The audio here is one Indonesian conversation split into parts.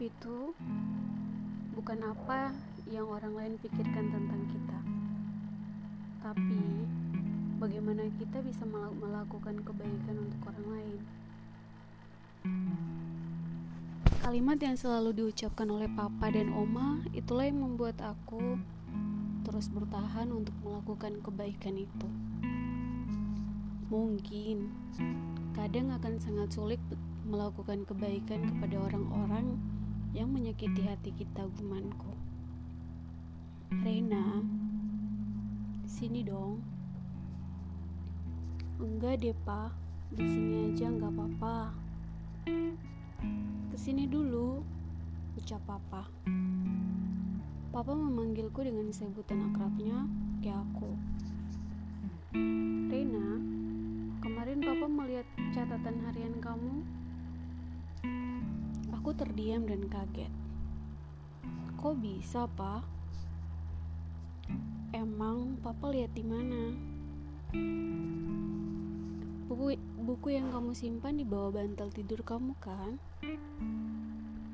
itu bukan apa yang orang lain pikirkan tentang kita, tapi bagaimana kita bisa melakukan kebaikan untuk orang lain. Kalimat yang selalu diucapkan oleh papa dan oma itulah yang membuat aku terus bertahan untuk melakukan kebaikan itu. Mungkin kadang akan sangat sulit melakukan kebaikan kepada orang-orang yang menyakiti hati kita gumanku. Reina, sini dong. Enggak deh, Pak. Di sini aja nggak apa-apa. Ke sini dulu, ucap Papa. Papa memanggilku dengan sebutan akrabnya, kayak aku. Reina, kemarin Papa melihat catatan harian kamu Aku terdiam dan kaget. Kok bisa, Pak? Emang Papa lihat di mana? Buku buku yang kamu simpan di bawah bantal tidur kamu kan?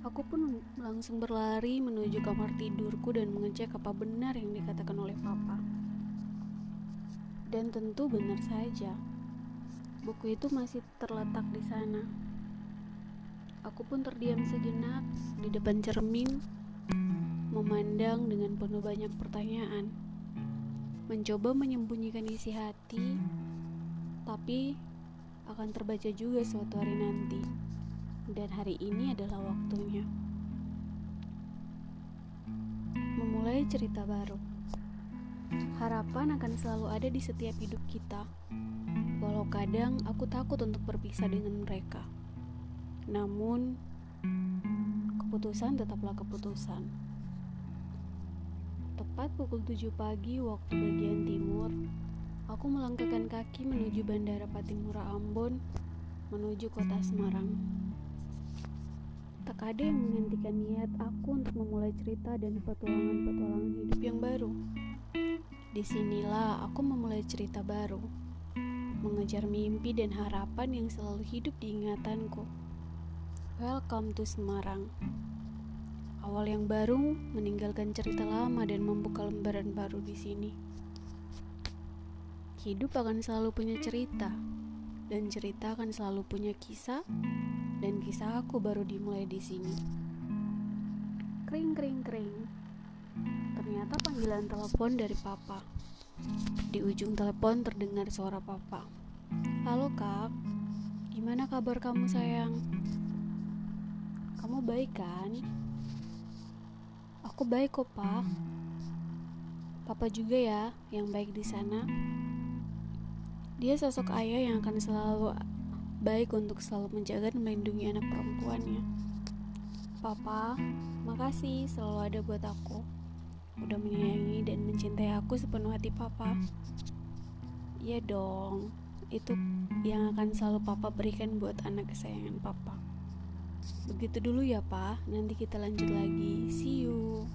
Aku pun langsung berlari menuju kamar tidurku dan mengecek apa benar yang dikatakan oleh Papa. Dan tentu benar saja. Buku itu masih terletak di sana. Aku pun terdiam sejenak di depan cermin, memandang dengan penuh banyak pertanyaan, mencoba menyembunyikan isi hati, tapi akan terbaca juga suatu hari nanti, dan hari ini adalah waktunya. Memulai cerita baru. Harapan akan selalu ada di setiap hidup kita, walau kadang aku takut untuk berpisah dengan mereka. Namun, keputusan tetaplah keputusan. Tepat pukul 7 pagi waktu bagian timur, aku melangkahkan kaki menuju Bandara Patimura Ambon menuju kota Semarang. Tak ada yang menghentikan niat aku untuk memulai cerita dan petualangan-petualangan hidup yang baru. Di sinilah aku memulai cerita baru, mengejar mimpi dan harapan yang selalu hidup di ingatanku. Welcome to Semarang. Awal yang baru meninggalkan cerita lama dan membuka lembaran baru di sini. Hidup akan selalu punya cerita, dan cerita akan selalu punya kisah, dan kisah aku baru dimulai di sini. Kring kring kring. Ternyata panggilan telepon dari papa. Di ujung telepon terdengar suara papa. Halo kak, gimana kabar kamu sayang? Kamu baik kan? Aku baik kok, Pak. Papa juga ya yang baik di sana. Dia sosok ayah yang akan selalu baik untuk selalu menjaga dan melindungi anak perempuannya. Papa, makasih selalu ada buat aku. Udah menyayangi dan mencintai aku sepenuh hati Papa. Iya dong, itu yang akan selalu Papa berikan buat anak kesayangan Papa. Begitu dulu ya, Pak. Nanti kita lanjut lagi. See you.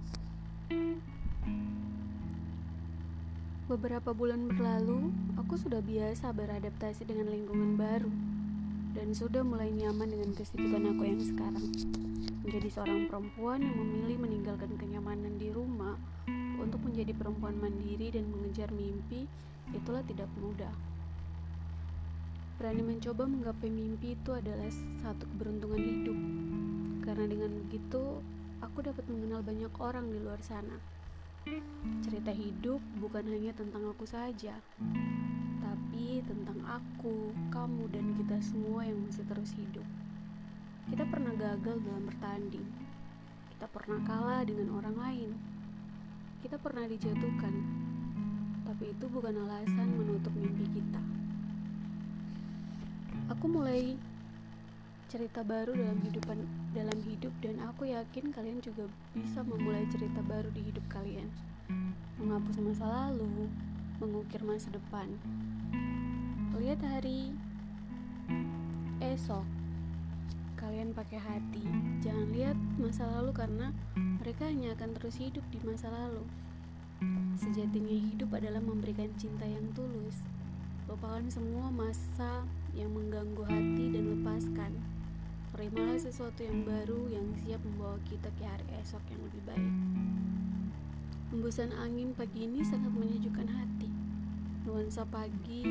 Beberapa bulan berlalu, aku sudah biasa beradaptasi dengan lingkungan baru dan sudah mulai nyaman dengan kesibukan aku yang sekarang. Menjadi seorang perempuan yang memilih meninggalkan kenyamanan di rumah untuk menjadi perempuan mandiri dan mengejar mimpi, itulah tidak mudah. Berani mencoba menggapai mimpi itu adalah satu keberuntungan hidup. Karena dengan begitu, aku dapat mengenal banyak orang di luar sana. Cerita hidup bukan hanya tentang aku saja, tapi tentang aku, kamu, dan kita semua yang masih terus hidup. Kita pernah gagal dalam bertanding. Kita pernah kalah dengan orang lain. Kita pernah dijatuhkan. Tapi itu bukan alasan menutup mimpi kita. Aku mulai cerita baru dalam hidupan dalam hidup dan aku yakin kalian juga bisa memulai cerita baru di hidup kalian. Menghapus masa lalu, mengukir masa depan. Lihat hari esok. Kalian pakai hati. Jangan lihat masa lalu karena mereka hanya akan terus hidup di masa lalu. Sejatinya hidup adalah memberikan cinta yang tulus. Lupakan semua masa yang mengganggu hati dan lepaskan. terimalah sesuatu yang baru yang siap membawa kita ke hari esok yang lebih baik. Hembusan angin pagi ini sangat menyejukkan hati. Nuansa pagi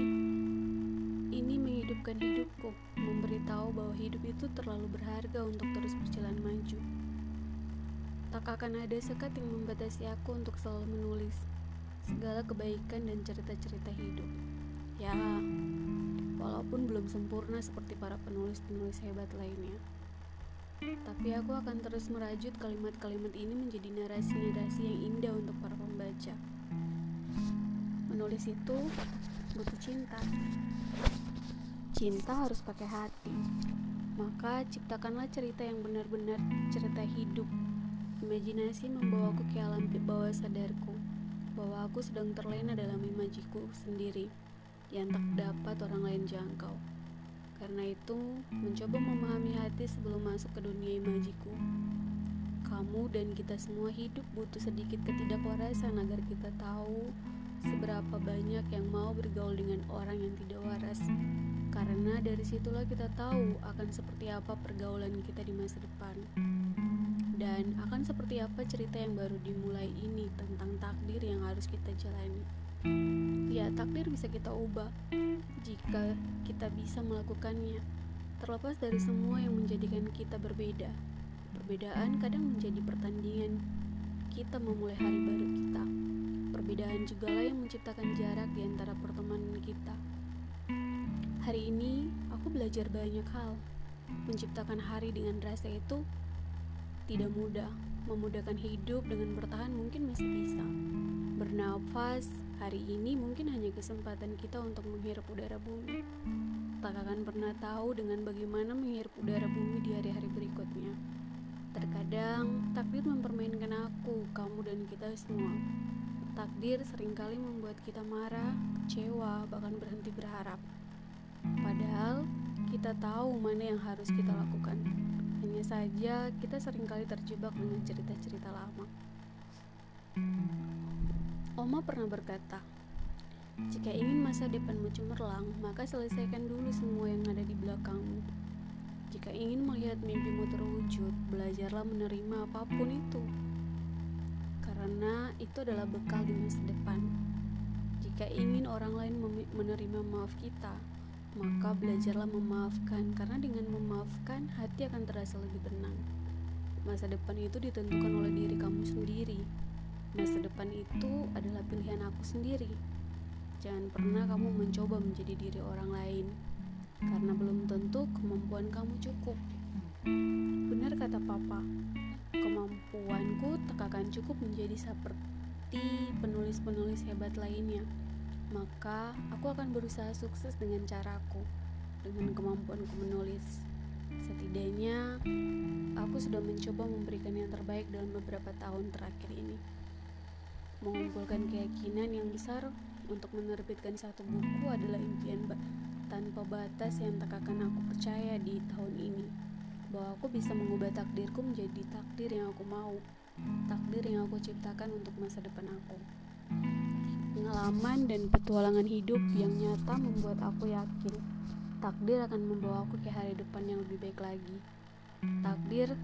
ini menghidupkan hidupku, memberitahu bahwa hidup itu terlalu berharga untuk terus berjalan maju. Tak akan ada sekat yang membatasi aku untuk selalu menulis segala kebaikan dan cerita-cerita hidup. Ya, walaupun belum sempurna seperti para penulis-penulis hebat lainnya. Tapi aku akan terus merajut kalimat-kalimat ini menjadi narasi-narasi yang indah untuk para pembaca. Menulis itu butuh cinta. Cinta harus pakai hati. Maka ciptakanlah cerita yang benar-benar cerita hidup. Imajinasi membawaku ke alam bawah sadarku bahwa aku sedang terlena dalam imajiku sendiri yang tak dapat orang lain jangkau. Karena itu, mencoba memahami hati sebelum masuk ke dunia imajiku. Kamu dan kita semua hidup butuh sedikit ketidakwarasan agar kita tahu seberapa banyak yang mau bergaul dengan orang yang tidak waras. Karena dari situlah kita tahu akan seperti apa pergaulan kita di masa depan. Dan akan seperti apa cerita yang baru dimulai ini tentang takdir yang harus kita jalani. Ya, takdir bisa kita ubah jika kita bisa melakukannya. Terlepas dari semua yang menjadikan kita berbeda, perbedaan kadang menjadi pertandingan kita memulai hari baru kita. Perbedaan juga lah yang menciptakan jarak di antara pertemanan kita. Hari ini aku belajar banyak hal. Menciptakan hari dengan rasa itu tidak mudah. Memudahkan hidup dengan bertahan mungkin masih bisa. Bernafas hari ini mungkin hanya kesempatan kita untuk menghirup udara bumi. Tak akan pernah tahu dengan bagaimana menghirup udara bumi di hari-hari berikutnya. Terkadang takdir mempermainkan aku, kamu dan kita semua. Takdir sering kali membuat kita marah, kecewa, bahkan berhenti berharap. Padahal kita tahu mana yang harus kita lakukan. Hanya saja kita sering kali terjebak dengan cerita-cerita lama. Oma pernah berkata, "Jika ingin masa depanmu cemerlang, maka selesaikan dulu semua yang ada di belakangmu. Jika ingin melihat mimpimu terwujud, belajarlah menerima apa pun itu, karena itu adalah bekal di masa depan. Jika ingin orang lain menerima maaf kita, maka belajarlah memaafkan, karena dengan memaafkan hati akan terasa lebih tenang. Masa depan itu ditentukan oleh diri kamu sendiri." Masa depan itu adalah pilihan aku sendiri. Jangan pernah kamu mencoba menjadi diri orang lain, karena belum tentu kemampuan kamu cukup. Benar kata Papa, kemampuanku tak akan cukup menjadi seperti penulis-penulis hebat lainnya. Maka aku akan berusaha sukses dengan caraku, dengan kemampuanku menulis. Setidaknya, aku sudah mencoba memberikan yang terbaik dalam beberapa tahun terakhir ini mengumpulkan keyakinan yang besar untuk menerbitkan satu buku adalah impian ba tanpa batas yang tak akan aku percaya di tahun ini. Bahwa aku bisa mengubah takdirku menjadi takdir yang aku mau takdir yang aku ciptakan untuk masa depan aku. Pengalaman dan petualangan hidup yang nyata membuat aku yakin takdir akan membawa aku ke hari depan yang lebih baik lagi. Takdir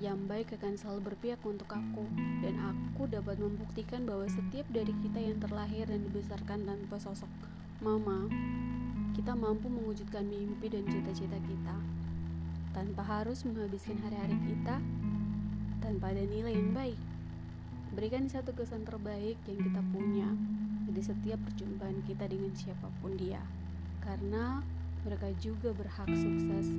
yang baik akan selalu berpihak untuk aku. Dan aku dapat membuktikan bahwa setiap dari kita yang terlahir dan dibesarkan tanpa sosok mama kita mampu mewujudkan mimpi dan cita-cita kita. Tanpa harus menghabiskan hari-hari kita tanpa ada nilai yang baik. Berikan satu kesan terbaik yang kita punya di setiap perjumpaan kita dengan siapa pun dia. Karena mereka juga berhak sukses